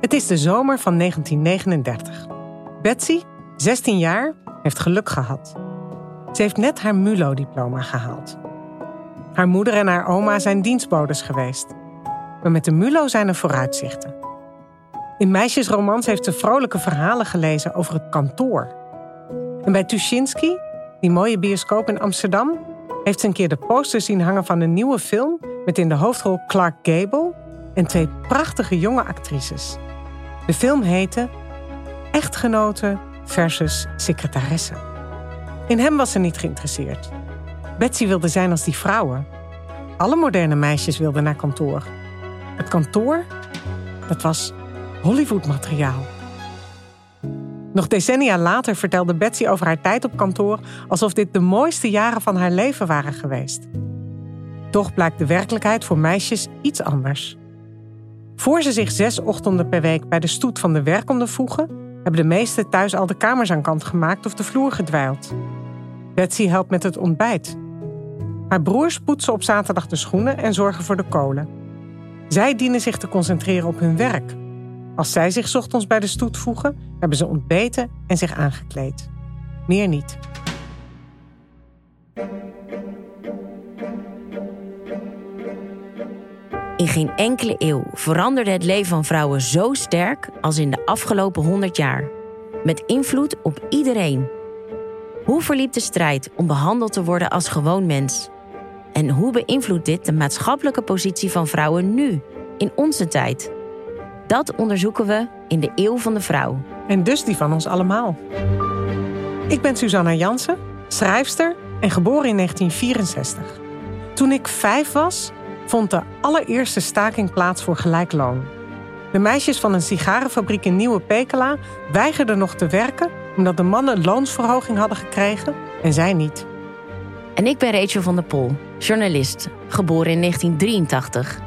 Het is de zomer van 1939. Betsy, 16 jaar, heeft geluk gehad. Ze heeft net haar MULO-diploma gehaald. Haar moeder en haar oma zijn dienstbodes geweest. Maar met de MULO zijn er vooruitzichten. In meisjesromans heeft ze vrolijke verhalen gelezen over het kantoor. En bij Tuschinski, die mooie bioscoop in Amsterdam, heeft ze een keer de poster zien hangen van een nieuwe film met in de hoofdrol Clark Gable en twee prachtige jonge actrices. De film heette Echtgenoten versus Secretaressen. In hem was ze niet geïnteresseerd. Betsy wilde zijn als die vrouwen. Alle moderne meisjes wilden naar kantoor. Het kantoor, dat was Hollywood-materiaal. Nog decennia later vertelde Betsy over haar tijd op kantoor alsof dit de mooiste jaren van haar leven waren geweest. Toch blijkt de werkelijkheid voor meisjes iets anders. Voor ze zich zes ochtenden per week bij de stoet van de werk konden voegen, hebben de meesten thuis al de kamers aan kant gemaakt of de vloer gedwijld. Betsy helpt met het ontbijt. Haar broers poetsen op zaterdag de schoenen en zorgen voor de kolen. Zij dienen zich te concentreren op hun werk. Als zij zich ochtends bij de stoet voegen, hebben ze ontbeten en zich aangekleed. Meer niet. In geen enkele eeuw veranderde het leven van vrouwen zo sterk als in de afgelopen 100 jaar. Met invloed op iedereen. Hoe verliep de strijd om behandeld te worden als gewoon mens? En hoe beïnvloedt dit de maatschappelijke positie van vrouwen nu, in onze tijd? Dat onderzoeken we in de Eeuw van de Vrouw. En dus die van ons allemaal. Ik ben Susanna Jansen, schrijfster en geboren in 1964. Toen ik vijf was, vond de allereerste staking plaats voor gelijk loon. De meisjes van een sigarenfabriek in Nieuwe Pekela weigerden nog te werken omdat de mannen loonsverhoging hadden gekregen en zij niet. En ik ben Rachel van der Pol, journalist, geboren in 1983.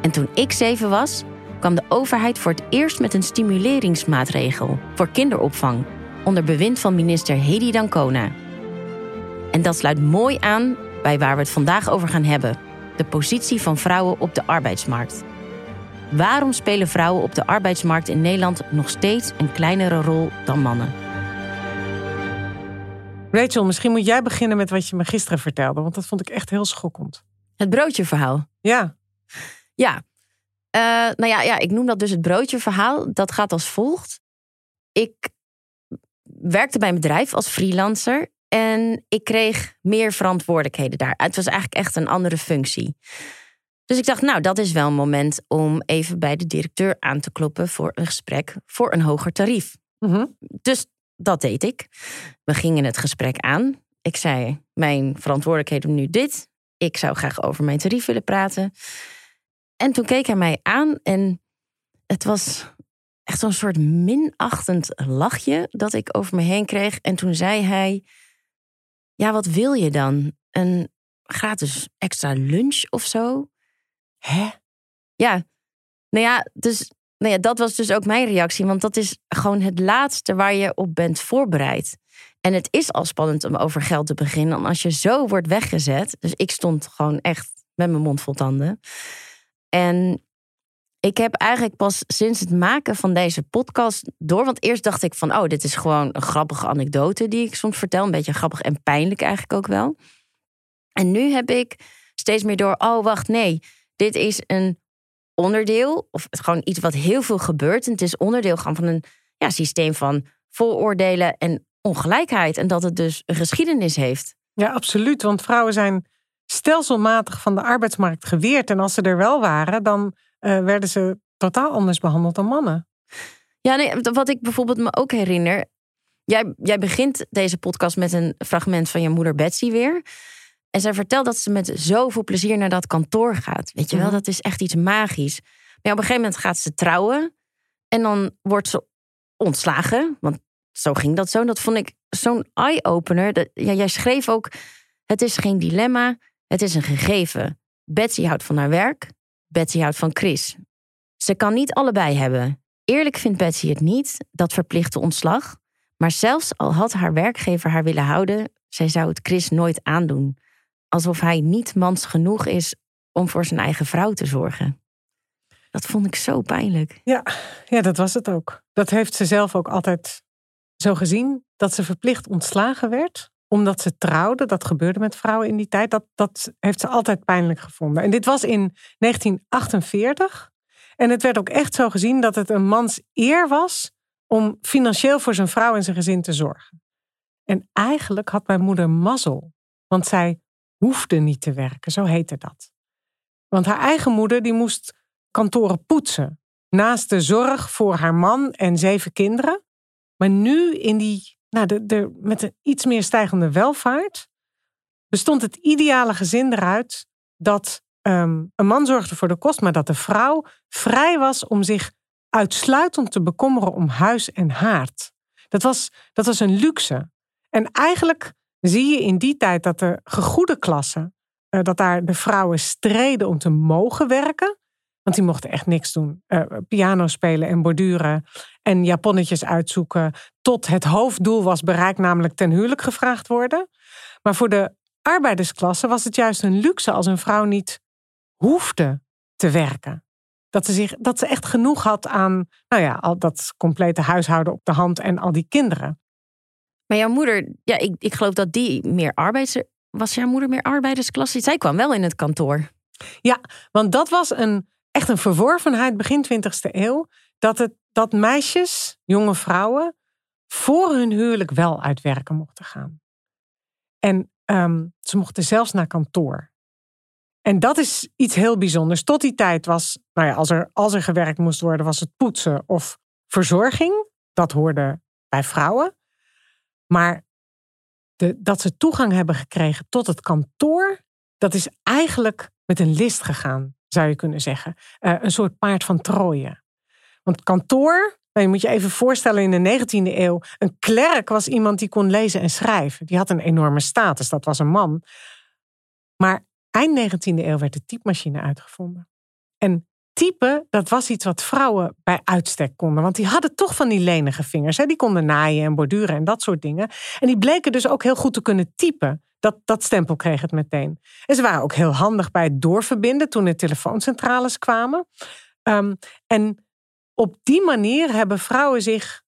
En toen ik zeven was, kwam de overheid voor het eerst met een stimuleringsmaatregel voor kinderopvang onder bewind van minister Hedy Dancona. En dat sluit mooi aan bij waar we het vandaag over gaan hebben: de positie van vrouwen op de arbeidsmarkt. Waarom spelen vrouwen op de arbeidsmarkt in Nederland nog steeds een kleinere rol dan mannen? Rachel, misschien moet jij beginnen met wat je me gisteren vertelde, want dat vond ik echt heel schokkend. Het broodjeverhaal. Ja. Ja. Uh, nou ja, ja, ik noem dat dus het broodjeverhaal. Dat gaat als volgt. Ik werkte bij een bedrijf als freelancer en ik kreeg meer verantwoordelijkheden daar. Het was eigenlijk echt een andere functie. Dus ik dacht, nou, dat is wel een moment om even bij de directeur aan te kloppen voor een gesprek voor een hoger tarief. Mm Dus dat deed ik. We gingen het gesprek aan. Ik zei: Mijn verantwoordelijkheden nu dit. Ik zou graag over mijn tarief willen praten. En toen keek hij mij aan en het was echt zo'n soort minachtend lachje dat ik over me heen kreeg. En toen zei hij: Ja, wat wil je dan? Een gratis extra lunch of zo? Hè? Ja, nou ja, dus nou ja, dat was dus ook mijn reactie. Want dat is gewoon het laatste waar je op bent voorbereid. En het is al spannend om over geld te beginnen. Als je zo wordt weggezet. Dus ik stond gewoon echt met mijn mond vol tanden. En ik heb eigenlijk pas sinds het maken van deze podcast door. Want eerst dacht ik van, oh, dit is gewoon een grappige anekdote die ik soms vertel. Een beetje grappig en pijnlijk eigenlijk ook wel. En nu heb ik steeds meer door, oh, wacht, nee. Dit is een onderdeel, of gewoon iets wat heel veel gebeurt. En het is onderdeel van een ja, systeem van vooroordelen en ongelijkheid. En dat het dus een geschiedenis heeft. Ja, absoluut. Want vrouwen zijn stelselmatig van de arbeidsmarkt geweerd. En als ze er wel waren, dan uh, werden ze totaal anders behandeld dan mannen. Ja, nee, wat ik bijvoorbeeld me ook herinner. Jij, jij begint deze podcast met een fragment van je moeder Betsy weer. En zij vertelt dat ze met zoveel plezier naar dat kantoor gaat. Weet je wel, mhm. dat is echt iets magisch. Maar op een gegeven moment gaat ze trouwen. En dan wordt ze ontslagen. Want zo ging dat zo. Dat vond ik zo'n eye-opener. Ja, jij schreef ook: Het is geen dilemma, het is een gegeven. Betsy houdt van haar werk, Betsy houdt van Chris. Ze kan niet allebei hebben. Eerlijk vindt Betsy het niet, dat verplichte ontslag. Maar zelfs al had haar werkgever haar willen houden, zij zou het Chris nooit aandoen alsof hij niet mans genoeg is om voor zijn eigen vrouw te zorgen. Dat vond ik zo pijnlijk. Ja, ja, dat was het ook. Dat heeft ze zelf ook altijd zo gezien. Dat ze verplicht ontslagen werd omdat ze trouwde. Dat gebeurde met vrouwen in die tijd. Dat, dat heeft ze altijd pijnlijk gevonden. En dit was in 1948. En het werd ook echt zo gezien dat het een mans eer was om financieel voor zijn vrouw en zijn gezin te zorgen. En eigenlijk had mijn moeder mazzel, want zij hoefde niet te werken, zo heette dat. Want haar eigen moeder die moest kantoren poetsen, naast de zorg voor haar man en zeven kinderen. Maar nu in die, nou, met een iets meer stijgende welvaart, bestond het ideale gezin eruit dat um, een man zorgde voor de kost, maar dat de vrouw vrij was om zich uitsluitend te bekommeren om huis en haard. Dat was, dat was een luxe. En eigenlijk zie je in die tijd dat de gegoede klasse, uh, dat daar de vrouwen streden om te mogen werken. Want die mochten echt niks doen. Uh, piano spelen en borduren en japonnetjes uitzoeken. Tot het hoofddoel was bereikt, namelijk ten huwelijk gevraagd worden. Maar voor de arbeidersklasse was het juist een luxe als een vrouw niet hoefde te werken. Dat ze, zich, dat ze echt genoeg had aan nou ja, al dat complete huishouden op de hand en al die kinderen. Maar jouw moeder, ja, ik, ik geloof dat die meer arbeids... Was jouw moeder meer arbeidersklasse? Zij kwam wel in het kantoor. Ja, want dat was een, echt een verworvenheid begin 20e eeuw. Dat, het, dat meisjes, jonge vrouwen, voor hun huwelijk wel uit werken mochten gaan. En um, ze mochten zelfs naar kantoor. En dat is iets heel bijzonders. Tot die tijd was, nou ja, als er, als er gewerkt moest worden, was het poetsen of verzorging. Dat hoorde bij vrouwen. Maar de, dat ze toegang hebben gekregen tot het kantoor, dat is eigenlijk met een list gegaan, zou je kunnen zeggen. Uh, een soort paard van Troje. Want kantoor, nou, je moet je even voorstellen in de 19e eeuw, een klerk was iemand die kon lezen en schrijven. Die had een enorme status, dat was een man. Maar eind 19e eeuw werd de typemachine uitgevonden. En typen, dat was iets wat vrouwen bij uitstek konden. Want die hadden toch van die lenige vingers. Hè? Die konden naaien en borduren en dat soort dingen. En die bleken dus ook heel goed te kunnen typen. Dat, dat stempel kreeg het meteen. En ze waren ook heel handig bij het doorverbinden toen de telefooncentrales kwamen. Um, en op die manier hebben vrouwen zich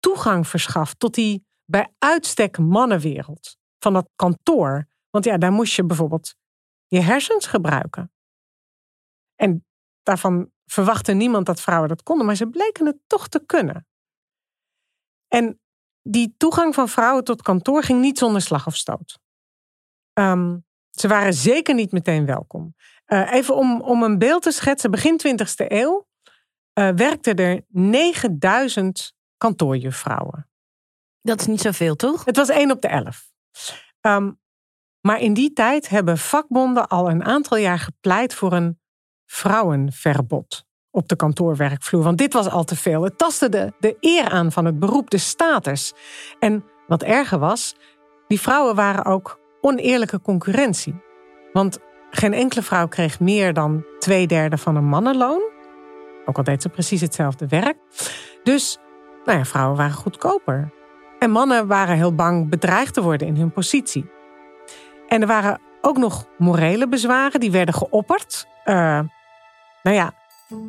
toegang verschaft tot die bij uitstek mannenwereld. Van dat kantoor. Want ja, daar moest je bijvoorbeeld je hersens gebruiken. En daarvan verwachtte niemand dat vrouwen dat konden, maar ze bleken het toch te kunnen. En die toegang van vrouwen tot kantoor ging niet zonder slag of stoot. Um, ze waren zeker niet meteen welkom. Uh, even om, om een beeld te schetsen, begin 20e eeuw uh, werkten er 9000 kantoorjuffrouwen. Dat is niet zoveel, toch? Het was één op de elf. Um, maar in die tijd hebben vakbonden al een aantal jaar gepleit voor een vrouwenverbod op de kantoorwerkvloer. Want dit was al te veel. Het tastte de, de eer aan van het beroep, de status. En wat erger was, die vrouwen waren ook oneerlijke concurrentie. Want geen enkele vrouw kreeg meer dan twee derde van een mannenloon. Ook al deed ze precies hetzelfde werk. Dus nou ja, vrouwen waren goedkoper. En mannen waren heel bang bedreigd te worden in hun positie. En er waren ook nog morele bezwaren, die werden geopperd. Uh, nou ja,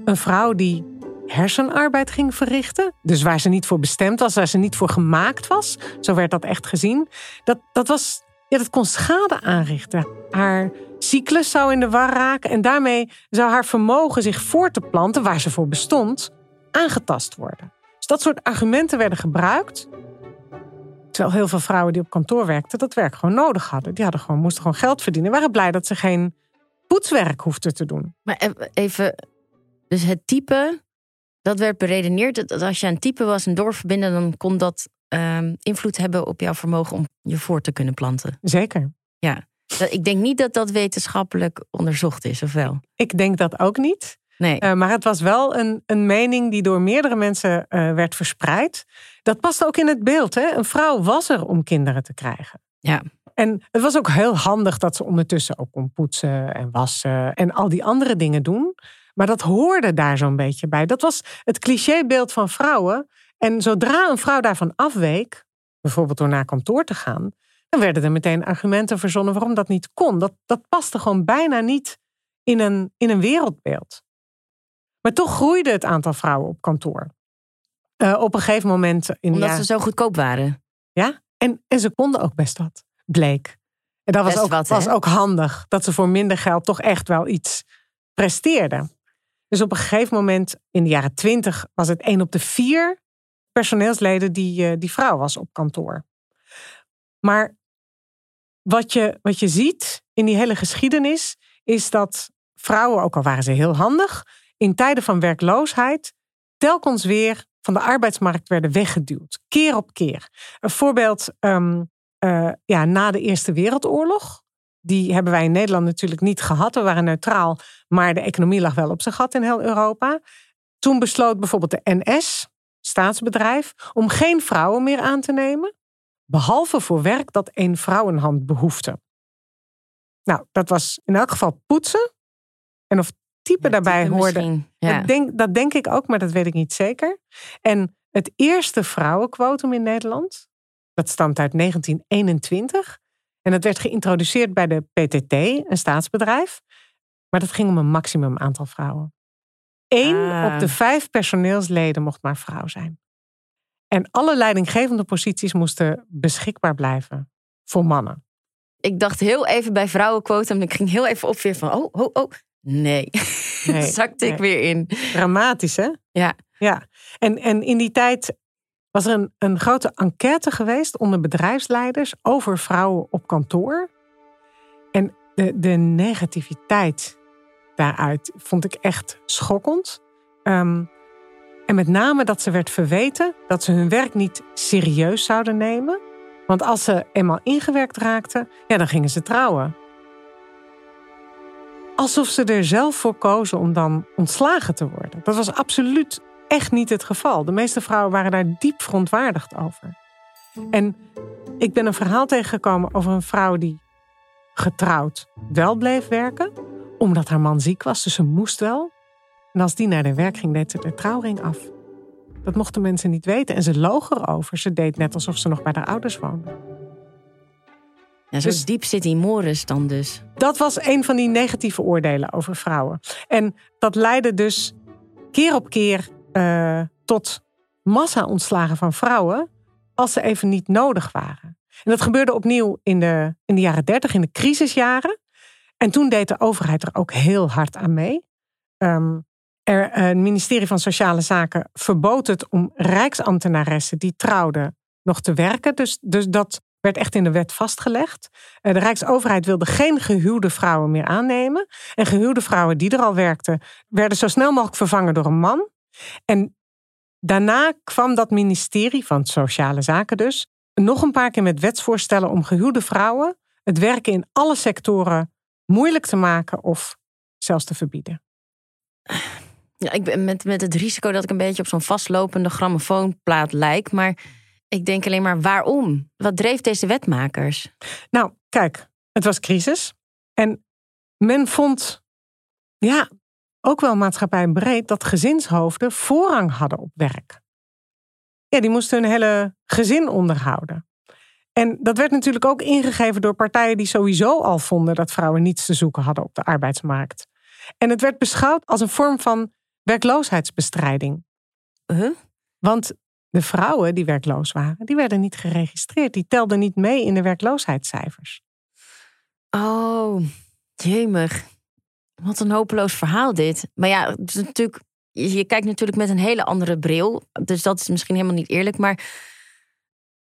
een vrouw die hersenarbeid ging verrichten. Dus waar ze niet voor bestemd was, waar ze niet voor gemaakt was. Zo werd dat echt gezien. Dat, dat, was, ja, dat kon schade aanrichten. Haar cyclus zou in de war raken. En daarmee zou haar vermogen zich voort te planten, waar ze voor bestond, aangetast worden. Dus dat soort argumenten werden gebruikt Terwijl heel veel vrouwen die op kantoor werkten, dat werk gewoon nodig hadden. Die hadden gewoon, moesten gewoon geld verdienen. waren blij dat ze geen poetswerk hoefden te doen. Maar even, dus het type, dat werd beredeneerd. Dat als je een type was en doorverbinden, dan kon dat um, invloed hebben op jouw vermogen om je voor te kunnen planten. Zeker. Ja. Ik denk niet dat dat wetenschappelijk onderzocht is, of wel? Ik denk dat ook niet. Nee. Uh, maar het was wel een, een mening die door meerdere mensen uh, werd verspreid. Dat past ook in het beeld. Hè? Een vrouw was er om kinderen te krijgen. Ja. En het was ook heel handig dat ze ondertussen ook kon poetsen en wassen en al die andere dingen doen. Maar dat hoorde daar zo'n beetje bij. Dat was het clichébeeld van vrouwen. En zodra een vrouw daarvan afweek, bijvoorbeeld door naar kantoor te gaan, dan werden er meteen argumenten verzonnen waarom dat niet kon. Dat, dat paste gewoon bijna niet in een, in een wereldbeeld. Maar toch groeide het aantal vrouwen op kantoor. Uh, op een gegeven moment. In Omdat ze zo goedkoop waren. Ja, en, en ze konden ook best wat, bleek. En dat was ook, wat, was ook handig, dat ze voor minder geld toch echt wel iets presteerden. Dus op een gegeven moment, in de jaren twintig, was het één op de vier personeelsleden die, uh, die vrouw was op kantoor. Maar wat je, wat je ziet in die hele geschiedenis, is dat vrouwen, ook al waren ze heel handig, in tijden van werkloosheid telkens weer van de arbeidsmarkt werden weggeduwd. Keer op keer. Een voorbeeld um, uh, ja, na de Eerste Wereldoorlog. Die hebben wij in Nederland natuurlijk niet gehad. We waren neutraal, maar de economie lag wel op zijn gat in heel Europa. Toen besloot bijvoorbeeld de NS, staatsbedrijf, om geen vrouwen meer aan te nemen. Behalve voor werk dat een vrouwenhand behoefte. Nou, dat was in elk geval poetsen. En of type daarbij hoorde. Ja. Dat, denk, dat denk ik ook, maar dat weet ik niet zeker. En het eerste vrouwenquotum in Nederland, dat stamt uit 1921. En dat werd geïntroduceerd bij de PTT, een staatsbedrijf. Maar dat ging om een maximum aantal vrouwen. Eén ah. op de vijf personeelsleden mocht maar vrouw zijn. En alle leidinggevende posities moesten beschikbaar blijven voor mannen. Ik dacht heel even bij vrouwenquotum en ik ging heel even op weer van, oh, oh, oh, Nee, nee zakte ik weer in. Dramatisch, hè? Ja. ja. En, en in die tijd was er een, een grote enquête geweest onder bedrijfsleiders over vrouwen op kantoor. En de, de negativiteit daaruit vond ik echt schokkend. Um, en met name dat ze werd verweten dat ze hun werk niet serieus zouden nemen. Want als ze eenmaal ingewerkt raakten, ja, dan gingen ze trouwen. Alsof ze er zelf voor kozen om dan ontslagen te worden. Dat was absoluut echt niet het geval. De meeste vrouwen waren daar diep verontwaardigd over. En ik ben een verhaal tegengekomen over een vrouw die getrouwd wel bleef werken, omdat haar man ziek was, dus ze moest wel. En als die naar de werk ging, deed ze de trouwring af. Dat mochten mensen niet weten en ze loog erover. Ze deed net alsof ze nog bij haar ouders woonde. Ja, zo dus, diep zit die Morris dan dus. Dat was een van die negatieve oordelen over vrouwen. En dat leidde dus keer op keer uh, tot massa-ontslagen van vrouwen als ze even niet nodig waren. En dat gebeurde opnieuw in de, in de jaren dertig, in de crisisjaren. En toen deed de overheid er ook heel hard aan mee. Um, er, eh, het ministerie van Sociale Zaken verbood het om rijksambtenaressen die trouwden nog te werken. Dus, dus dat werd echt in de wet vastgelegd. Eh, de Rijksoverheid wilde geen gehuwde vrouwen meer aannemen. En gehuwde vrouwen die er al werkten, werden zo snel mogelijk vervangen door een man. En daarna kwam dat ministerie van Sociale Zaken dus nog een paar keer met wetsvoorstellen om gehuwde vrouwen het werken in alle sectoren moeilijk te maken of zelfs te verbieden. Ja, ik ben met, met het risico dat ik een beetje op zo'n vastlopende grammofoonplaat lijk. Maar ik denk alleen maar waarom? Wat dreef deze wetmakers? Nou, kijk, het was crisis. En men vond, ja, ook wel maatschappij breed, dat gezinshoofden voorrang hadden op werk. Ja, die moesten hun hele gezin onderhouden. En dat werd natuurlijk ook ingegeven door partijen die sowieso al vonden dat vrouwen niets te zoeken hadden op de arbeidsmarkt. En het werd beschouwd als een vorm van werkloosheidsbestrijding. Huh? Want de vrouwen die werkloos waren, die werden niet geregistreerd. Die telden niet mee in de werkloosheidscijfers. Oh, jemig. Wat een hopeloos verhaal dit. Maar ja, het is natuurlijk, je kijkt natuurlijk met een hele andere bril. Dus dat is misschien helemaal niet eerlijk. Maar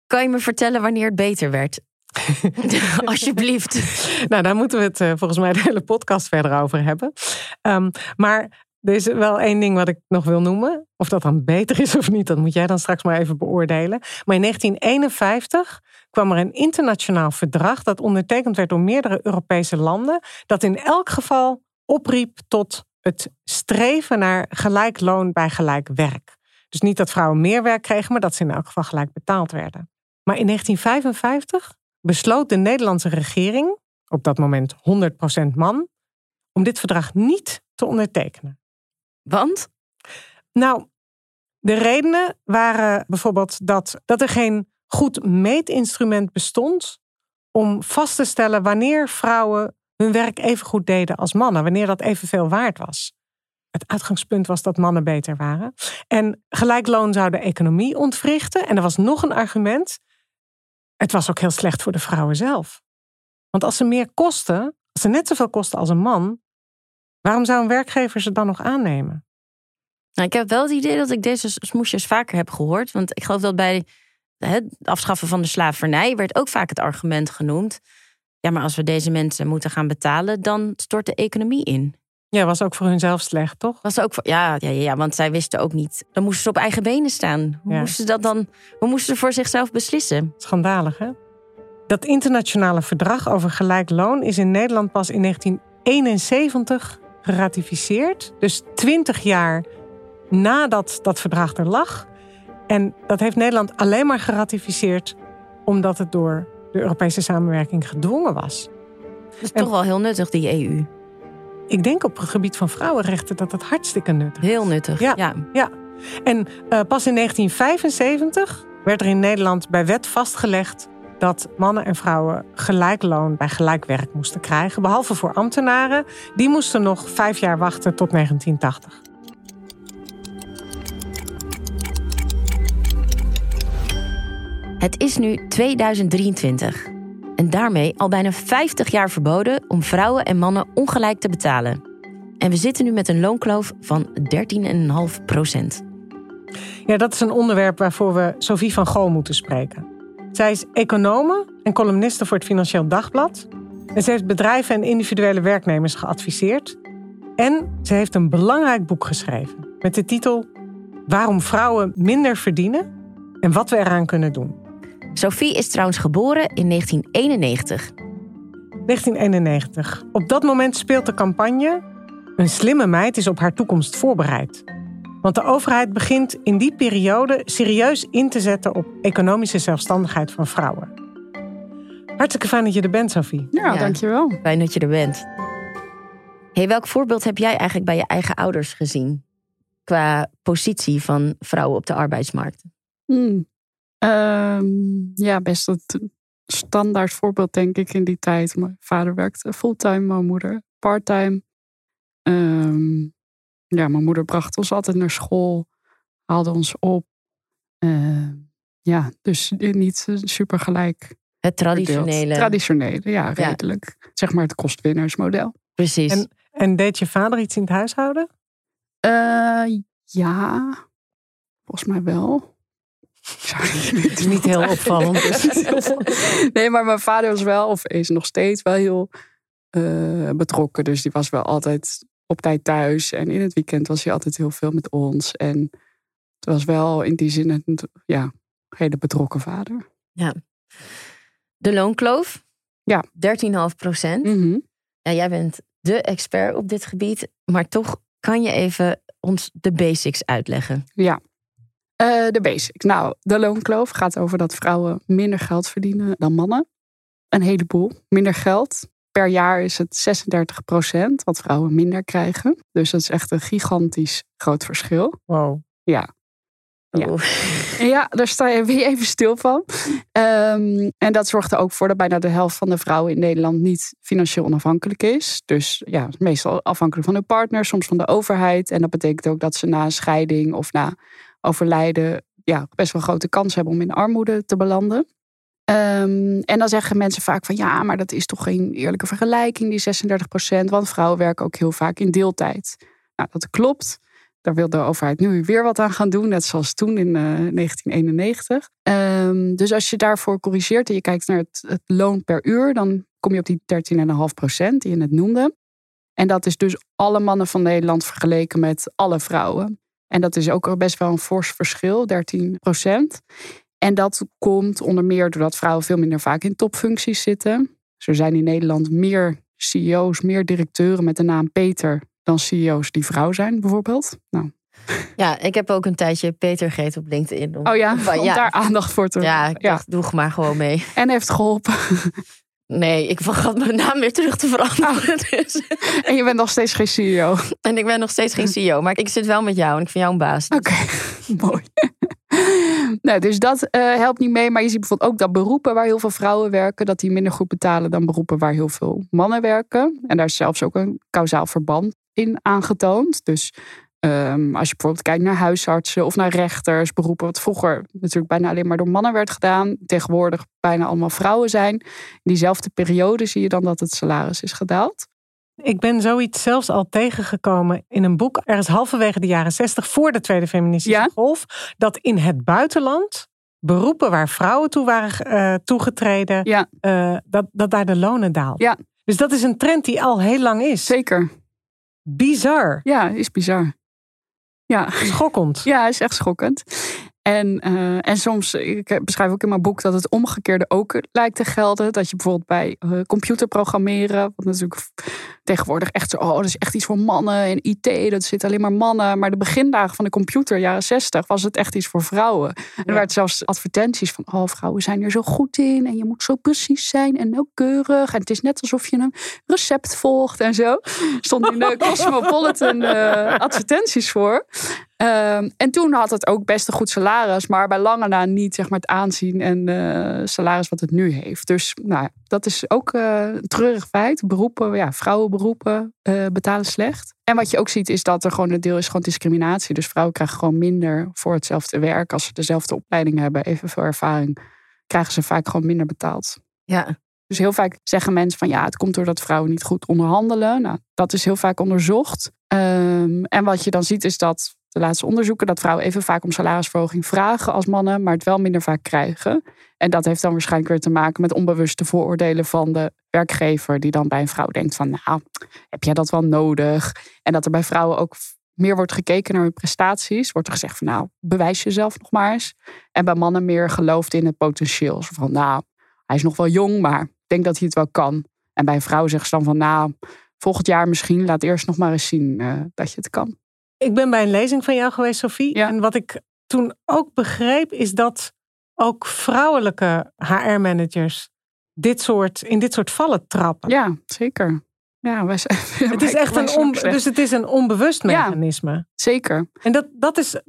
kan je me vertellen wanneer het beter werd? Alsjeblieft. nou, daar moeten we het eh, volgens mij de hele podcast verder over hebben. Um, maar er is wel één ding wat ik nog wil noemen. Of dat dan beter is of niet, dat moet jij dan straks maar even beoordelen. Maar in 1951 kwam er een internationaal verdrag dat ondertekend werd door meerdere Europese landen. Dat in elk geval opriep tot het streven naar gelijk loon bij gelijk werk. Dus niet dat vrouwen meer werk kregen, maar dat ze in elk geval gelijk betaald werden. Maar in 1955 besloot de Nederlandse regering, op dat moment 100% man, om dit verdrag niet te ondertekenen. Want? Nou, de redenen waren bijvoorbeeld dat, dat er geen goed meetinstrument bestond om vast te stellen wanneer vrouwen hun werk even goed deden als mannen, wanneer dat evenveel waard was. Het uitgangspunt was dat mannen beter waren. En gelijk loon zou de economie ontwrichten. En er was nog een argument. Het was ook heel slecht voor de vrouwen zelf. Want als ze meer kosten, als ze net zoveel kosten als een man, waarom zou een werkgever ze dan nog aannemen? Nou, ik heb wel het idee dat ik deze smoesjes vaker heb gehoord. Want ik geloof dat bij het afschaffen van de slavernij werd ook vaak het argument genoemd. Ja, maar als we deze mensen moeten gaan betalen, dan stort de economie in. Ja, was ook voor hunzelf slecht, toch? Was ook voor, ja, ja, ja, want zij wisten ook niet. Dan moesten ze op eigen benen staan. Hoe moesten ze dat dan? Hoe moesten ze voor zichzelf beslissen? Schandalig, hè? Dat internationale verdrag over gelijk loon is in Nederland pas in 1971 geratificeerd. Dus 20 jaar nadat dat verdrag er lag. En dat heeft Nederland alleen maar geratificeerd omdat het door de Europese samenwerking gedwongen was. Dat is toch wel heel nuttig, die EU. Ik denk op het gebied van vrouwenrechten dat het hartstikke nuttig is. Heel nuttig, ja. ja. ja. En uh, pas in 1975 werd er in Nederland bij wet vastgelegd dat mannen en vrouwen gelijk loon bij gelijk werk moesten krijgen. Behalve voor ambtenaren. Die moesten nog vijf jaar wachten tot 1980. Het is nu 2023 en daarmee al bijna 50 jaar verboden om vrouwen en mannen ongelijk te betalen. En we zitten nu met een loonkloof van 13,5 procent. Ja, dat is een onderwerp waarvoor we Sophie van Gool moeten spreken. Zij is econome en columniste voor het Financieel Dagblad. En ze heeft bedrijven en individuele werknemers geadviseerd. En ze heeft een belangrijk boek geschreven met de titel Waarom vrouwen minder verdienen en wat we eraan kunnen doen. Sophie is trouwens geboren in 1991. 1991. Op dat moment speelt de campagne Een slimme meid is op haar toekomst voorbereid. Want de overheid begint in die periode serieus in te zetten op economische zelfstandigheid van vrouwen. Hartstikke fijn dat je er bent, Sophie. Ja, ja dankjewel. Fijn dat je er bent. Hey, welk voorbeeld heb jij eigenlijk bij je eigen ouders gezien? Qua positie van vrouwen op de arbeidsmarkt? Hmm. Um, ja, best een standaard voorbeeld, denk ik, in die tijd. Mijn vader werkte fulltime, mijn moeder parttime. Um, ja, mijn moeder bracht ons altijd naar school, haalde ons op. Uh, ja, dus niet super gelijk. Het traditionele. Traditionele, ja, redelijk. Zeg maar het kostwinnersmodel. Precies. En, en, deed je vader iets in het huishouden? Uh, ja, volgens mij wel. Het is niet heel opvallend. Dus. nee, maar mijn vader was wel, of is nog steeds wel heel uh, betrokken. Dus die was wel altijd op tijd thuis. En in het weekend was hij altijd heel veel met ons. En het was wel in die zin een ja, hele betrokken vader. Ja. De loonkloof. Ja. 13,5 procent. Mm ja, jij bent de expert op dit gebied. Maar toch kan je even ons de basics uitleggen. Ja. Uh, de basics. Nou, de loonkloof gaat over dat vrouwen minder geld verdienen dan mannen. Een heleboel. Minder geld. Per jaar is het 36 procent wat vrouwen minder krijgen. Dus dat is echt een gigantisch groot verschil. Wow. Ja. Ja. ja, daar sta je weer even stil van. Um, en dat zorgt er ook voor dat bijna de helft van de vrouwen in Nederland niet financieel onafhankelijk is. Dus ja, meestal afhankelijk van hun partner, soms van de overheid. En dat betekent ook dat ze na een scheiding of na overlijden ja, best wel grote kans hebben om in armoede te belanden. Um, en dan zeggen mensen vaak van ja, maar dat is toch geen eerlijke vergelijking, die 36 procent. Want vrouwen werken ook heel vaak in deeltijd. Nou, dat klopt. Daar wil de overheid nu weer wat aan gaan doen, net zoals toen in uh, 1991. Um, dus als je daarvoor corrigeert en je kijkt naar het, het loon per uur, dan kom je op die 13,5 procent die je net noemde. En dat is dus alle mannen van Nederland vergeleken met alle vrouwen. En dat is ook best wel een fors verschil, 13 procent. En dat komt onder meer doordat vrouwen veel minder vaak in topfuncties zitten. Dus er zijn in Nederland meer CEO's, meer directeuren met de naam Peter dan CEO's die vrouw zijn, bijvoorbeeld. Nou. Ja, ik heb ook een tijdje Peter Geet op LinkedIn. Om, oh ja, om ja. daar aandacht voor te Ja, ik dacht, doe maar gewoon mee. En heeft geholpen. Nee, ik vergat mijn naam weer terug te veranderen. Oh. Dus. En je bent nog steeds geen CEO. En ik ben nog steeds geen CEO, maar ik zit wel met jou en ik vind jou een baas. Dus. Oké, mooi. nou, dus dat uh, helpt niet mee. Maar je ziet bijvoorbeeld ook dat beroepen waar heel veel vrouwen werken, dat die minder goed betalen dan beroepen waar heel veel mannen werken. En daar is zelfs ook een kausaal verband. in aangetoond. Dus ehm, als je bijvoorbeeld kijkt naar huisartsen of naar rechters, beroepen, wat vroeger natuurlijk bijna alleen maar door mannen werd gedaan, tegenwoordig bijna allemaal vrouwen zijn. In diezelfde periode zie je dan dat het salaris is gedaald. Ik ben zoiets zelfs al tegengekomen in een boek, ergens halverwege de jaren zestig, voor de Tweede Feministische Golf, dat in het buitenland beroepen waar vrouwen toe waren uh, toegetreden, ja. uh, dat, dat daar de lonen daalden. Ja. Dus dat is een trend die al heel lang is. Zeker. Bizar. Ja, is bizar. Ja. Schokkend. Ja, is echt schokkend. En, uh, en soms, ik beschrijf ook in mijn boek dat het omgekeerde ook lijkt te gelden. Dat je bijvoorbeeld bij uh, computerprogrammeren, wat natuurlijk tegenwoordig echt zo, oh, dat is echt iets voor mannen. En IT, dat zit alleen maar mannen. Maar de begindagen van de computer, jaren 60, was het echt iets voor vrouwen. En er werden zelfs advertenties van, oh, vrouwen zijn er zo goed in. En je moet zo precies zijn en nauwkeurig. En het is net alsof je een recept volgt en zo. Stond in de Cosmopolitan uh, advertenties voor. Um, en toen had het ook best een goed salaris, maar bij lange na niet zeg maar, het aanzien en uh, salaris wat het nu heeft. Dus nou, dat is ook uh, een treurig feit. Beroepen, ja, vrouwenberoepen uh, betalen slecht. En wat je ook ziet is dat er gewoon een deel is gewoon discriminatie. Dus vrouwen krijgen gewoon minder voor hetzelfde werk. Als ze dezelfde opleiding hebben, evenveel ervaring, krijgen ze vaak gewoon minder betaald. Ja. Dus heel vaak zeggen mensen van ja, het komt doordat vrouwen niet goed onderhandelen. Nou, dat is heel vaak onderzocht. Um, en wat je dan ziet is dat de laatste onderzoeken dat vrouwen even vaak om salarisverhoging vragen als mannen, maar het wel minder vaak krijgen. En dat heeft dan waarschijnlijk weer te maken met onbewuste vooroordelen van de werkgever, die dan bij een vrouw denkt van, nou, heb jij dat wel nodig? En dat er bij vrouwen ook meer wordt gekeken naar hun prestaties. Wordt er gezegd van, nou, bewijs jezelf nog maar eens. En bij mannen meer geloofd in het potentieel. Zo van, nou, hij is nog wel jong, maar ik denk dat hij het wel kan. En bij een vrouw zeggen ze dan van, nou, volgend jaar misschien, laat eerst nog maar eens zien uh, dat je het kan. Ik ben bij een lezing van jou geweest, Sophie. En wat ik toen ook begreep, is dat ook vrouwelijke HR-managers dit soort, in dit soort vallen trappen. Ja, zeker. Ja, wij zijn, het is echt een on, dus het is een onbewust mechanisme. Ja, zeker. En dat, dat, is,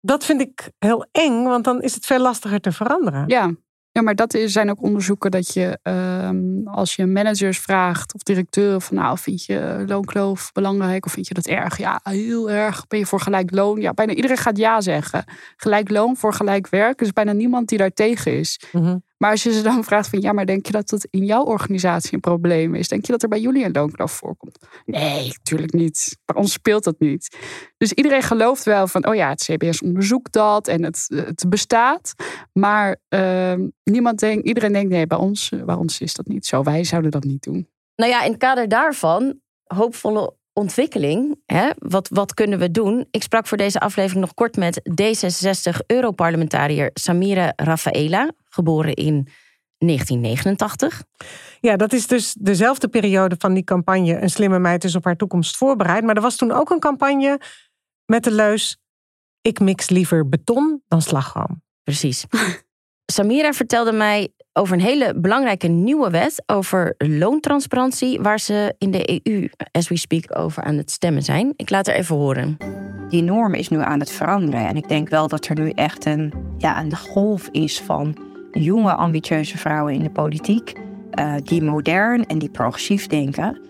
dat vind ik heel eng, want dan is het veel lastiger te veranderen. Ja, ja, maar dat zijn ook onderzoeken dat je um, als je managers vraagt of directeuren van nou vind je loonkloof belangrijk of vind je dat erg? Ja, heel erg. Ben je voor gelijk loon? Ja, bijna iedereen gaat ja zeggen. Gelijk loon voor gelijk werk. Er is bijna niemand die daar tegen is. Mm maar als je ze dan vraagt van ja, maar denk je dat dat in jouw organisatie een probleem is? Denk je dat er bij jullie een loonkloof voorkomt? Nee, natuurlijk niet. Bij ons speelt dat niet. Dus iedereen gelooft wel van oh ja, het CBS onderzoekt dat en het, het bestaat. Maar uh, niemand denkt, iedereen denkt nee, bij ons, bij ons is dat niet zo. Wij zouden dat niet doen. Nou ja, in het kader daarvan, hoopvolle ontwikkeling. Hè? Wat, wat kunnen we doen? Ik sprak voor deze aflevering nog kort met D66-Europarlementariër Samira Rafaela, geboren in 1989. Ja, dat is dus dezelfde periode van die campagne Een slimme meid is op haar toekomst voorbereid. Maar er was toen ook een campagne met de leus Ik mix liever beton dan slagroom. Precies. Samira vertelde mij over een hele belangrijke nieuwe wet over loontransparantie, waar ze in de EU, as we speak, over aan het stemmen zijn. Ik laat er even horen. Die norm is nu aan het veranderen. En ik denk wel dat er nu echt een, ja, een golf is van jonge, ambitieuze vrouwen in de politiek. Uh, die modern en die progressief denken.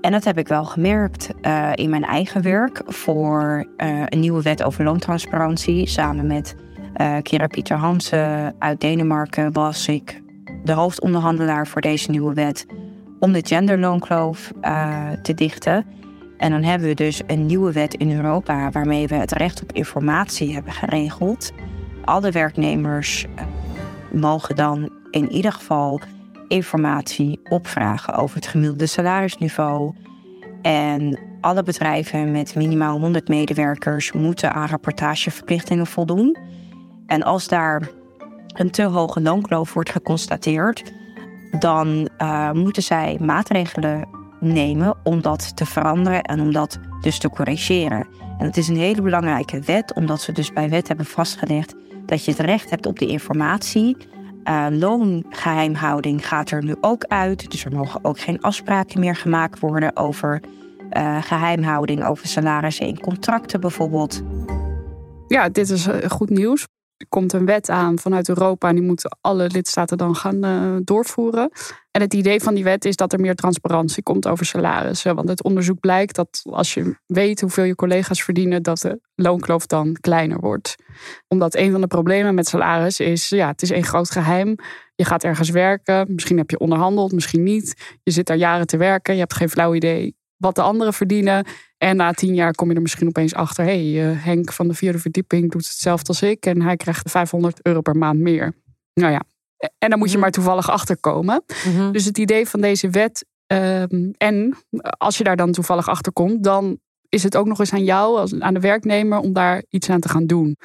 En dat heb ik wel gemerkt uh, in mijn eigen werk voor uh, een nieuwe wet over loontransparantie. Samen met uh, Kira Pieter Hansen uit Denemarken was ik de hoofdonderhandelaar voor deze nieuwe wet om de genderloonkloof uh, te dichten. En dan hebben we dus een nieuwe wet in Europa waarmee we het recht op informatie hebben geregeld. Alle werknemers uh, mogen dan in ieder geval informatie opvragen over het gemiddelde salarisniveau. En alle bedrijven met minimaal 100 medewerkers moeten aan rapportageverplichtingen voldoen. En als daar een te hoge loonkloof wordt geconstateerd, dan uh, moeten zij maatregelen nemen om dat te veranderen en om dat dus te corrigeren. En het is een hele belangrijke wet, omdat we dus bij wet hebben vastgelegd dat je het recht hebt op de informatie. Uh, loongeheimhouding gaat er nu ook uit, dus er mogen ook geen afspraken meer gemaakt worden over uh, geheimhouding over salarissen in contracten bijvoorbeeld. Ja, dit is goed nieuws. Er komt een wet aan vanuit Europa en die moeten alle lidstaten dan gaan uh, doorvoeren. En het idee van die wet is dat er meer transparantie komt over salarissen. Want het onderzoek blijkt dat als je weet hoeveel je collega's verdienen, dat de loonkloof dan kleiner wordt. Omdat een van de problemen met salaris is, ja, het is een groot geheim. Je gaat ergens werken, misschien heb je onderhandeld, misschien niet. Je zit daar jaren te werken, je hebt geen flauw idee wat de anderen verdienen. En na tien jaar kom je er misschien opeens achter. Hé, hey, uh, Henk van de vierde verdieping doet hetzelfde als ik. En hij krijgt 500 euro per maand meer. Nou ja, en dan moet je mhm. maar toevallig achterkomen. Mm Dus het idee van deze wet. Um, en als je daar dan toevallig achter komt, dan is het ook nog eens aan jou, als, aan de werknemer, om daar iets aan te gaan doen.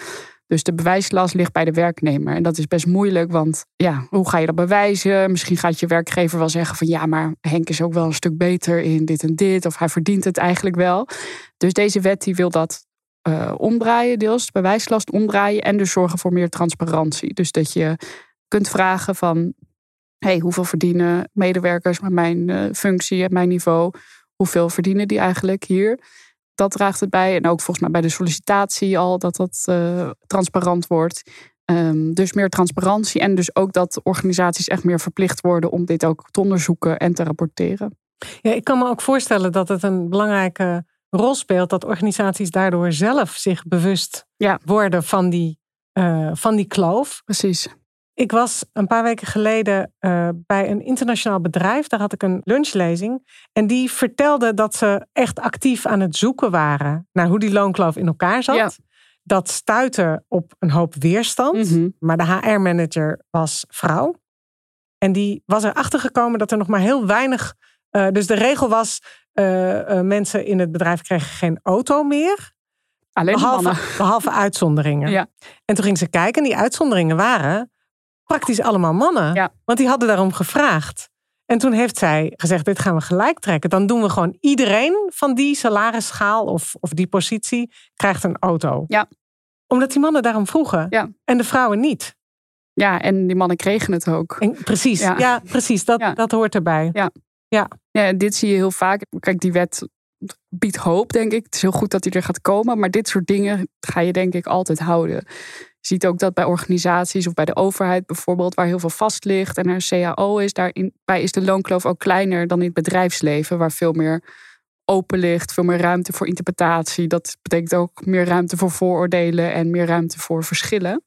Dus de bewijslast ligt bij de werknemer. En dat is best moeilijk, want ja, hoe ga je dat bewijzen? Misschien gaat je werkgever wel zeggen van ja, maar Henk is ook wel een stuk beter in dit en dit. Of hij verdient het eigenlijk wel. Dus deze wet die wil dat uh, omdraaien, deels de bewijslast omdraaien. En dus zorgen voor meer transparantie. Dus dat je kunt vragen van hey, hoeveel verdienen medewerkers met mijn uh, functie en mijn niveau? Hoeveel verdienen die eigenlijk hier? Dat draagt het bij. En ook volgens mij bij de sollicitatie al dat dat uh, transparant wordt. Um, dus meer transparantie en dus ook dat organisaties echt meer verplicht worden om dit ook te onderzoeken en te rapporteren. Ja, ik kan me ook voorstellen dat het een belangrijke rol speelt dat organisaties daardoor zelf zich bewust ja. worden van die, uh, van die kloof. Precies. Ik was een paar weken geleden uh, bij een internationaal bedrijf. Daar had ik een lunchlezing. En die vertelde dat ze echt actief aan het zoeken waren naar hoe die loonkloof in elkaar zat. Dat stuitte op een hoop weerstand. Mhm. Maar de HR-manager was vrouw. En die was erachter gekomen dat er nog maar heel weinig. Uh, dus de regel was: uh, mensen in het bedrijf kregen geen auto meer. Alleen behalve, behalve uitzonderingen. Ja. En toen ging ze kijken en die uitzonderingen waren praktisch allemaal mannen. Ja. Want die hadden daarom gevraagd. En toen heeft zij gezegd: Dit gaan we gelijk trekken. Dan doen we gewoon iedereen van die salarisschaal of, of die positie krijgt een auto. Ja. Omdat die mannen daarom vroegen. Ja. En de vrouwen niet. Ja, en die mannen kregen het ook. En, precies, ja. precies. Dat, dat hoort erbij. Ja. Ja. ja, dit zie je heel vaak. Kijk, die wet biedt hoop, denk ik. Het is heel goed dat die er gaat komen. Maar dit soort dingen ga je, denk ik, altijd houden. Ziet ook dat bij organisaties of bij de overheid bijvoorbeeld, waar heel veel vast ligt en er een CAO is, daarbij is de loonkloof ook kleiner dan in het bedrijfsleven, waar veel meer open ligt, veel meer ruimte voor interpretatie. Dat betekent ook meer ruimte voor vooroordelen en meer ruimte voor verschillen.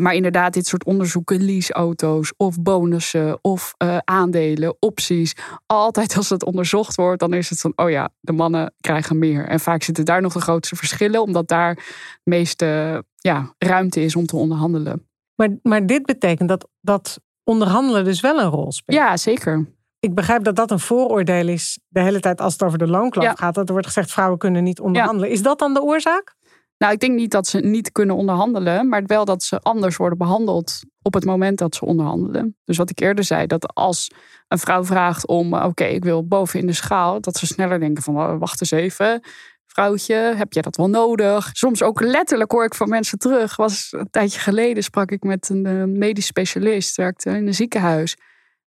Maar inderdaad, dit soort onderzoeken, leaseauto's of bonussen of uh, aandelen, opties. Altijd als het onderzocht wordt, dan is het van, oh ja, de mannen krijgen meer. En vaak zitten daar nog de grootste verschillen, omdat daar de meeste ja, ruimte is om te onderhandelen. Maar, maar dit betekent dat, dat onderhandelen dus wel een rol speelt? Ja, zeker. Ik begrijp dat dat een vooroordeel is de hele tijd als het over de loonkloof gaat. Dat er wordt gezegd, vrouwen kunnen niet onderhandelen. Is dat dan de oorzaak? Nou, ik denk niet dat ze niet kunnen onderhandelen, maar wel dat ze anders worden behandeld op het moment dat ze onderhandelen. Dus wat ik eerder zei, dat als een vrouw vraagt om, oké, ik wil boven in de schaal, dat ze sneller denken van, oh, wacht eens even, vrouwtje, heb jij dat wel nodig? Soms ook letterlijk hoor ik van mensen terug. Was een tijdje geleden sprak ik met een uh, medisch specialist, werkte in een ziekenhuis.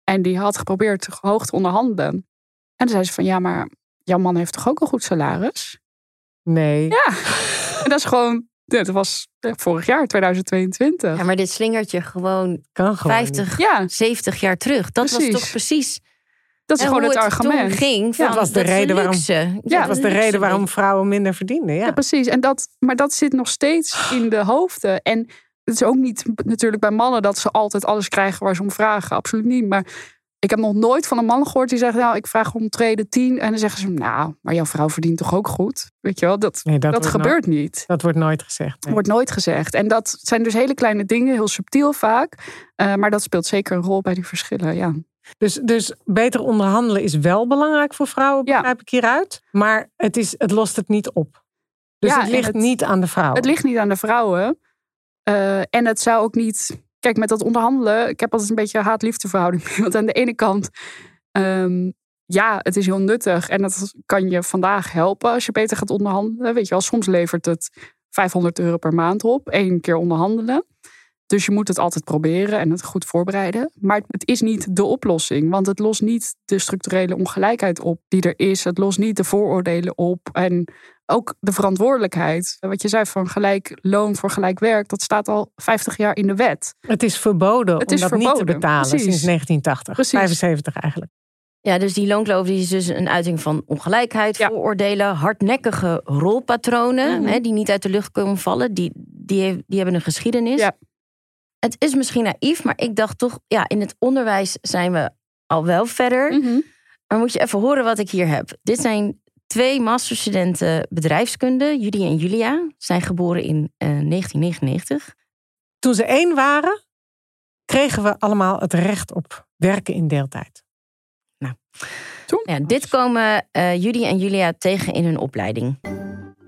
En die had geprobeerd hoog te onderhandelen. En toen zei ze van, ja, maar jouw man heeft toch ook een goed salaris? Nee. Ja. En dat is gewoon, dat was vorig jaar, 2022. Ja, maar dit slingert je gewoon, kan gewoon 50, ja. 70 jaar terug. Dat was toch precies. Dat is gewoon het, het argument. ging van, ja, dat was de reden waarom. Ja, dat was de reden waarom vrouwen minder verdienden. Ja. ja, precies. En dat, maar dat zit nog steeds in de hoofden. En het is ook niet natuurlijk bij mannen dat ze altijd alles krijgen waar ze om vragen. Absoluut niet. Maar ik heb nog nooit van een man gehoord die zegt: Nou, ik vraag om treden 10. En dan zeggen ze: Nou, maar jouw vrouw verdient toch ook goed? Weet je wel, dat, dat, gebeurt niet. Dat wordt nooit gezegd. Nee. Wordt nooit gezegd. En dat zijn dus hele kleine dingen, heel subtiel vaak. Uh, maar dat speelt zeker een rol bij die verschillen. Ja. Dus, dus beter onderhandelen is wel belangrijk voor vrouwen, begrijp ja. ik hieruit. Maar het, is, het lost het niet op. Dus ja, het ligt niet aan de vrouwen. Het ligt niet aan de vrouwen. Uh, en het zou ook niet Kijk, met dat onderhandelen, ik heb altijd een beetje haat-liefde Want aan de ene kant, um, ja, het is heel nuttig en dat kan je vandaag helpen als je beter gaat onderhandelen. Weet je wel, soms levert het 500 euro per maand op, één keer onderhandelen. Dus je moet het altijd proberen en het goed voorbereiden. Maar het is niet de oplossing, want het lost niet de structurele ongelijkheid op die er is. Het lost niet de vooroordelen op en ook de verantwoordelijkheid. Wat je zei van gelijk loon voor gelijk werk, dat staat al 50 jaar in de wet. Het is verboden het om is dat verboden. niet te betalen Precies. sinds 1980, Precies. 75 eigenlijk. Ja, dus die loonkloof die is dus een uiting van ongelijkheid, vooroordelen, hardnekkige rolpatronen, mhm. hè, die niet uit de lucht komen vallen, die, die, die hebben een geschiedenis. Ja. Het is misschien naïef, maar ik dacht toch, ja, in het onderwijs zijn we al wel verder. Mhm. Maar moet je even horen wat ik hier heb. Dit zijn twee masterstudenten bedrijfskunde, Judy en Julia, zijn geboren in uh, eh, 1999. Toen ze één waren, kregen we allemaal het recht op werken in deeltijd. Nou, ja, dit komen uh, Judy en Julia tegen in hun opleiding.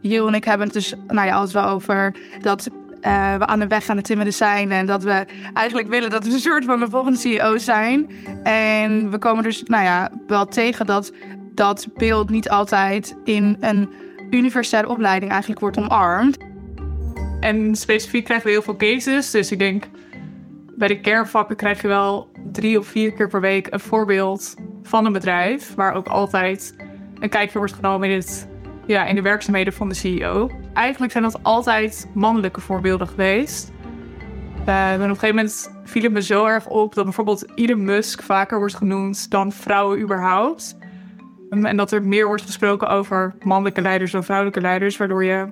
Jill en ik hebben het dus nou ja, altijd wel over dat uh, we aan de weg aan het timmeren zijn. En dat we eigenlijk willen dat we een soort van de volgende CEO zijn. En we komen dus nou ja, wel tegen dat dat beeld niet altijd in een universitaire opleiding eigenlijk wordt omarmd. En specifiek krijgen we heel veel cases. Dus ik denk, bij de kernvakken krijg je wel drie of vier keer per week een voorbeeld van een bedrijf. Waar ook altijd een kijkje wordt genomen in, het, ja, in de werkzaamheden van de CEO. Eigenlijk zijn dat altijd mannelijke voorbeelden geweest. Uh, en op een gegeven moment viel het me zo erg op dat bijvoorbeeld Elon Musk vaker wordt genoemd dan vrouwen überhaupt. En dat er meer wordt gesproken over mannelijke leiders dan vrouwelijke leiders, waardoor je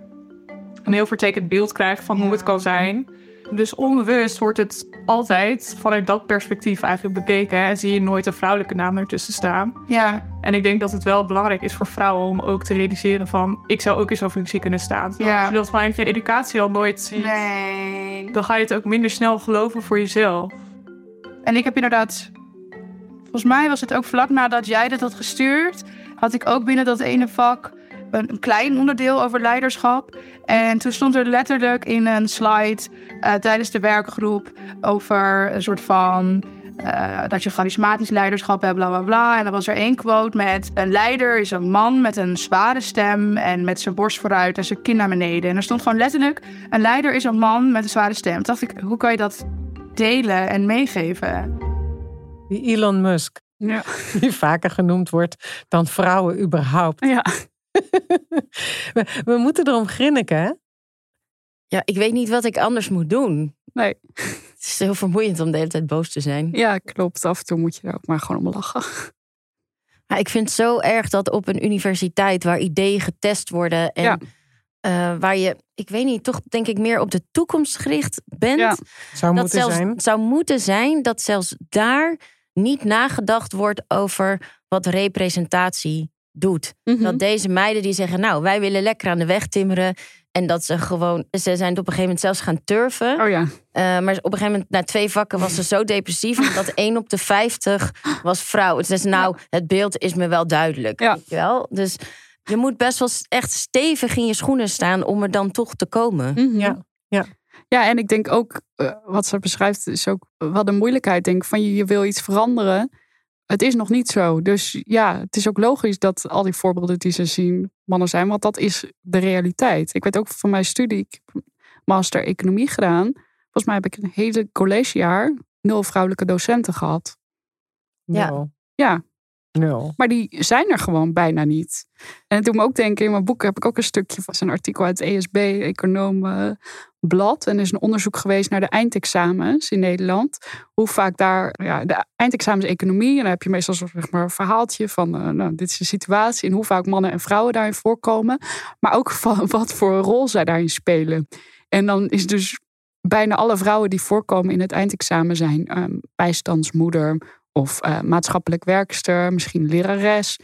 een heel vertekend beeld krijgt van hoe het kan zijn. Dus onbewust wordt het altijd vanuit dat perspectief eigenlijk bekeken. En zie je nooit een vrouwelijke naam ertussen staan. Ja. En ik denk dat het wel belangrijk is voor vrouwen om ook te realiseren van... ik zou ook in zo'n functie kunnen staan. Ja. Als je dat vanuit je educatie al nooit ziet... Nee. dan ga je het ook minder snel geloven voor jezelf. En ik heb inderdaad Volgens mij was het ook vlak nadat jij dat had gestuurd, had ik ook binnen dat ene vak een, klein onderdeel over leiderschap. En toen stond er letterlijk in een slide uh, tijdens de werkgroep over een soort van. Uh, dat je charismatisch leiderschap hebt, bla bla bla. En dan was er één quote met: Een leider is een man met een zware stem en met zijn borst vooruit en zijn kin naar beneden. En er stond gewoon letterlijk: Een leider is een man met een zware stem. Toen dacht ik: hoe kan je dat delen en meegeven? Die Elon Musk. Ja. Die vaker genoemd wordt dan vrouwen überhaupt. Ja. we, we, moeten erom grinniken, hè? Ja, ik weet niet wat ik anders moet doen. Nee. Het is heel vermoeiend om de hele tijd boos te zijn. Ja, klopt. Af en toe moet je er ook maar gewoon om lachen. Maar ik vind het zo erg dat op een universiteit waar ideeën getest worden en ja. Uh, waar je, ik weet niet, toch denk ik meer op de toekomst gericht bent. Ja. Zou dat moeten zelfs, zijn. Zou moeten zijn dat zelfs daar niet nagedacht wordt over wat representatie doet. Mhm. Dat deze meiden die zeggen, nou, wij willen lekker aan de weg timmeren. En dat ze gewoon, ze zijn op een gegeven moment zelfs gaan turven. Oh ja. Uh, maar op een gegeven moment, na twee vakken, was ze zo depressief. omdat één op de vijftig was vrouw. Het is nou, het beeld is me wel duidelijk. Ja. Weet je wel? Dus je moet best wel echt stevig in je schoenen staan om er dan toch te komen. Mhm. Ja. Ja. Ja, en ik denk ook, uh, wat ze beschrijft, is ook wel de moeilijkheid. Denk van je, je wil iets veranderen. Het is nog niet zo. Dus ja, het is ook logisch dat al die voorbeelden die ze zien mannen zijn. Want dat is de realiteit. Ik weet ook van mijn studie, ik heb master economie gedaan. Volgens mij heb ik een hele collegejaar nul vrouwelijke docenten gehad. Ja. Ja, Nul. Maar die zijn er gewoon bijna niet. En het doet me ook denken, in mijn boek heb ik ook een stukje van een artikel uit ESB, Econoom Blad. En is een onderzoek geweest naar de eindexamens in Nederland. Hoe vaak daar, ja, de eindexamens economie. En dan heb je meestal zeg maar, een verhaaltje van, uh, nou, dit is de situatie. En hoe vaak mannen en vrouwen daarin voorkomen. Maar ook van wat voor rol zij daarin spelen. En dan is dus bijna alle vrouwen die voorkomen in het eindexamen zijn um, bijstandsmoeder of uh, maatschappelijk werkster, misschien lerares.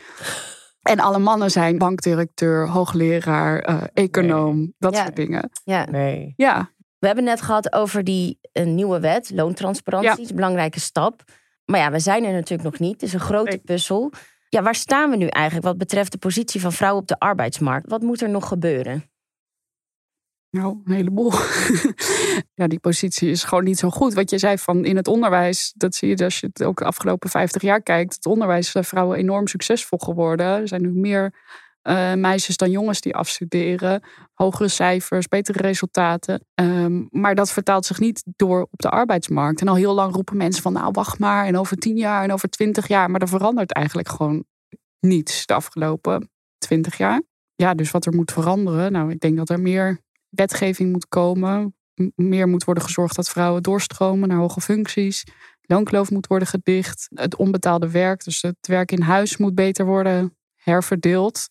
En alle mannen zijn bankdirecteur, hoogleraar, uh, econoom, dat soort dingen. Ja. Nee. Ja. We hebben net gehad over die een nieuwe wet, loontransparantie. Ja. is een belangrijke stap. Maar ja, we zijn er natuurlijk nog niet. Het is een grote puzzel. Ja, waar staan we nu eigenlijk wat betreft de positie van vrouwen op de arbeidsmarkt? Wat moet er nog gebeuren? Nou, een heleboel. ja, die positie is gewoon niet zo goed. Wat je zei van in het onderwijs, dat zie je als je het ook de afgelopen 50 jaar kijkt. Het onderwijs zijn vrouwen enorm succesvol geworden. Er zijn nu meer uh, meisjes dan jongens die afstuderen. Hogere cijfers, betere resultaten. Ehm, maar dat vertaalt zich niet door op de arbeidsmarkt. En al heel lang roepen mensen van nou wacht maar. En over tien jaar en over twintig jaar. Maar er verandert eigenlijk gewoon niets de afgelopen twintig jaar. Ja, dus wat er moet veranderen. Nou, ik denk dat er meer wetgeving moet komen. Meer moet worden gezorgd dat vrouwen doorstromen naar hoge functies. Loonkloof moet worden gedicht. Het onbetaalde werk, dus het werk in huis moet beter worden herverdeeld.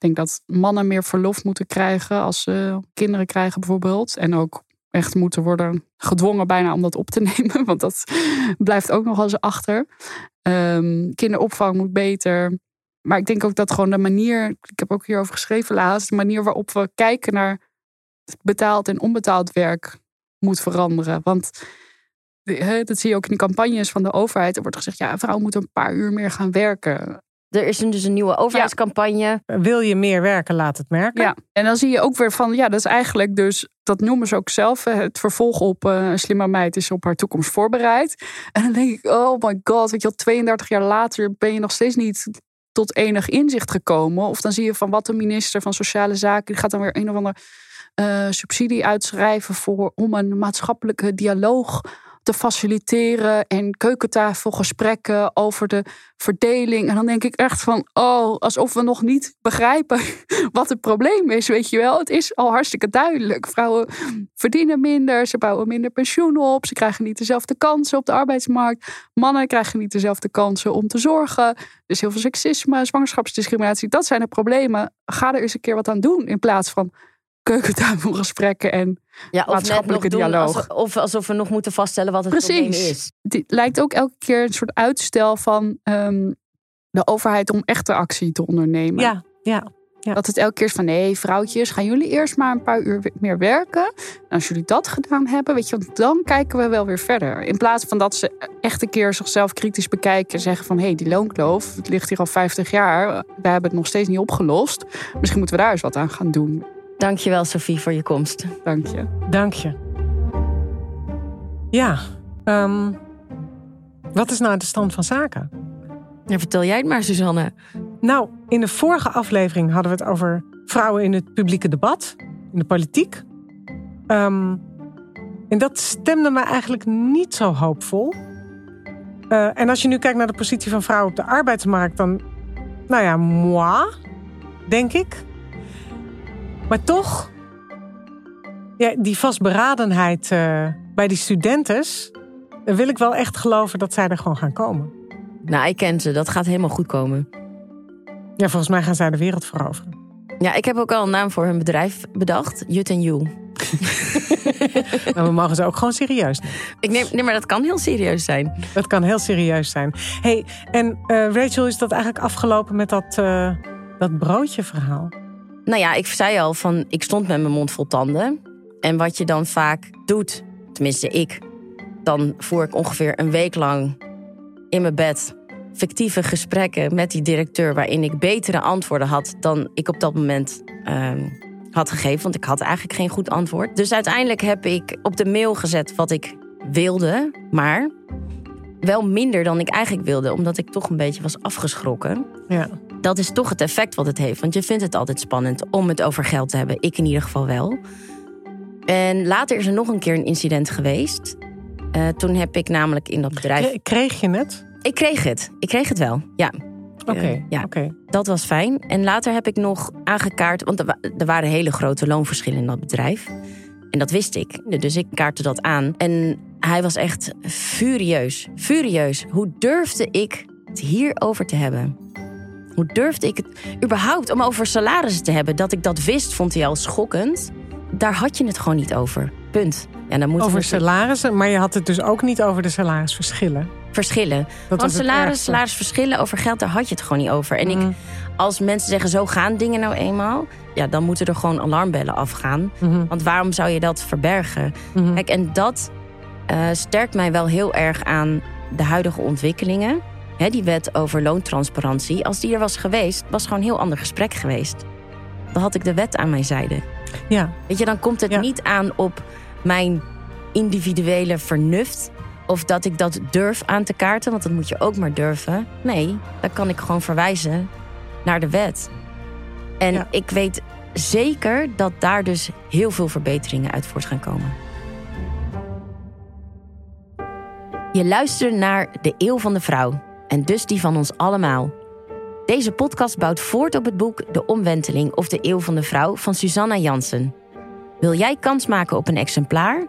Ik denk dat mannen meer verlof moeten krijgen als ze kinderen krijgen bijvoorbeeld. En ook echt moeten worden gedwongen bijna om dat op te nemen. Want dat blijft ook nog eens achter. Um, kinderopvang moet beter. Maar ik denk ook dat gewoon de manier, ik heb ook hierover geschreven laatst, de manier waarop we kijken naar betaald en onbetaald werk moet veranderen. Want dat zie je ook in de campagnes van de overheid. Er wordt gezegd, ja, een vrouw moet een paar uur meer gaan werken. Er is dus een nieuwe overheidscampagne. Wil je meer werken, laat het merken. Ja, en dan zie je ook weer van, ja, dat is eigenlijk dus, dat noemen ze ook zelf, het vervolg op uh, een slimme meid is op haar toekomst voorbereid. En dan denk ik, oh my god, weet je al 32 jaar later ben je nog steeds niet tot enig inzicht gekomen. Of dan zie je van wat de minister van Sociale Zaken, die gaat dan weer een of ander uh, subsidie uitschrijven voor, om een maatschappelijke dialoog te faciliteren en keukentafelgesprekken over de verdeling. En dan denk ik echt van, oh, alsof we nog niet begrijpen wat het probleem is, weet je wel. Het is al hartstikke duidelijk. Vrouwen verdienen minder, ze bouwen minder pensioen op, ze krijgen niet dezelfde kansen op de arbeidsmarkt. Mannen krijgen niet dezelfde kansen om te zorgen. Dus heel veel seksisme, zwangerschapsdiscriminatie, dat zijn de problemen. Ga er eens een keer wat aan doen in plaats van keukentafelgesprekken en ja, of maatschappelijke dialoog. Alsof, of alsof we nog moeten vaststellen wat het probleem is. Het lijkt ook elke keer een soort uitstel van ehm, de overheid om echte actie te ondernemen. Ja, ja. Ja. Dat het elke keer is van nee, vrouwtjes, gaan jullie eerst maar een paar uur meer werken. En als jullie dat gedaan hebben, weet je, dan kijken we wel weer verder. In plaats van dat ze echt een keer zichzelf kritisch bekijken en zeggen van hé, hey, die loonkloof, het ligt hier al 50 jaar, we hebben het nog steeds niet opgelost. Misschien moeten we daar eens wat aan gaan doen. Dankjewel, Sophie, voor je komst. Dank je. Dank je. Ja, um, wat is nou de stand van zaken? Ja, vertel jij het maar, Suzanne. Nou, in de vorige aflevering hadden we het over vrouwen in het publieke debat, in de politiek. Um, en dat stemde me eigenlijk niet zo hoopvol. Uh, en als je nu kijkt naar de positie van vrouwen op de arbeidsmarkt, dan, nou ja, moi, denk ik. Maar toch, ja, die vastberadenheid uh, bij die studentes, wil ik wel echt geloven dat zij er gewoon gaan komen. Nou, ik ken ze. Dat gaat helemaal goed komen. Ja, volgens mij gaan zij de wereld veroveren. Ja, ik heb ook al een naam voor hun bedrijf bedacht. Jut en You. nou, we mogen ze ook gewoon serieus nemen. Ik neem, nee, maar dat kan heel serieus zijn. Dat kan heel serieus zijn. hey, en uh, Rachel, is dat eigenlijk afgelopen met dat, uh, dat broodje-verhaal? Nou ja, ik zei al van ik stond met mijn mond vol tanden. En wat je dan vaak doet, tenminste ik, dan voer ik ongeveer een week lang in mijn bed fictieve gesprekken met die directeur waarin ik betere antwoorden had dan ik op dat moment ehm, had gegeven, want ik had eigenlijk geen goed antwoord. Dus uiteindelijk heb ik op de mail gezet wat ik wilde, maar wel minder dan ik eigenlijk wilde, omdat ik toch een beetje was afgeschrokken. Ja. Dat is toch het effect wat het heeft. Want je vindt het altijd spannend om het over geld te hebben. Ik in ieder geval wel. En later is er nog een keer een incident geweest. Uh, toen heb ik namelijk in dat bedrijf. Kreeg je het? Ik kreeg het. Ik kreeg het wel, ja. Oké, okay, uh, ja. Okay. dat was fijn. En later heb ik nog aangekaart, want er waren hele grote loonverschillen in dat bedrijf. En dat wist ik. Dus ik kaartte dat aan. En hij was echt furieus. Furieus. Hoe durfde ik het hierover te hebben? Hoe durfde ik het überhaupt om over salarissen te hebben? Dat ik dat wist, vond hij al schokkend. Daar had je het gewoon niet over. Punt. Ja, dan moet over salarissen, maar je had het dus ook niet over de salarisverschillen. Verschillen. Want salaris, salarisverschillen over geld, daar had je het gewoon niet over. En ik, mhm. als mensen zeggen, zo gaan dingen nou eenmaal ja, dan moeten er gewoon alarmbellen afgaan. Mhm. Want waarom zou je dat verbergen? Mhm. Kijk, en dat uh, sterkt mij wel heel erg aan de huidige ontwikkelingen. Die wet over loontransparantie, als die er was geweest, was gewoon een heel ander gesprek geweest. Dan had ik de wet aan mijn zijde. Ja. Weet je, dan komt het niet aan op mijn individuele vernuft. Of dat ik dat durf aan te kaarten, want dat moet je ook maar durven. Nee, dan kan ik gewoon verwijzen naar de wet. En ik weet zeker dat daar dus heel veel verbeteringen uit voort gaan komen. Je luistert naar De Eeuw van de Vrouw en dus die van ons allemaal. Deze podcast bouwt voort op het boek De Omwenteling of de Eeuw van de Vrouw van Susanna Jansen. Wil jij kans maken op een exemplaar?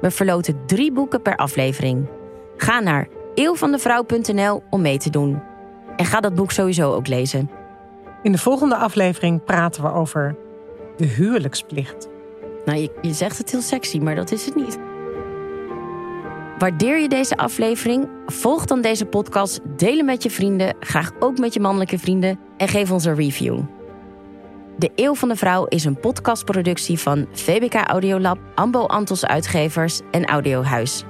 We verloten drie boeken per aflevering. Ga naar eeuwvandevrouw.nl om mee te doen. En ga dat boek sowieso ook lezen. In de volgende aflevering praten we over de huwelijksplicht. Nou, je, je zegt het heel sexy, maar dat is het niet. Waardeer je deze aflevering? Volg dan deze podcast, deel hem met je vrienden, graag ook met je mannelijke vrienden en geef ons een review. De Eeuw van de Vrouw is een podcastproductie van VBK Audiolab, Ambo Antos Uitgevers en Audiohuis.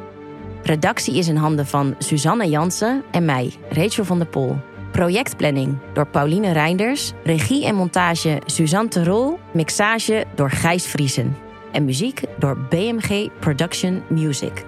Redactie is in handen van Suzanne Jansen en mij, Rachel van der Pol. Projectplanning door Pauline Reinders. Regie en montage Suzanne Terol. Mixage door Gijs Vriesen. En muziek door BMG Production Music.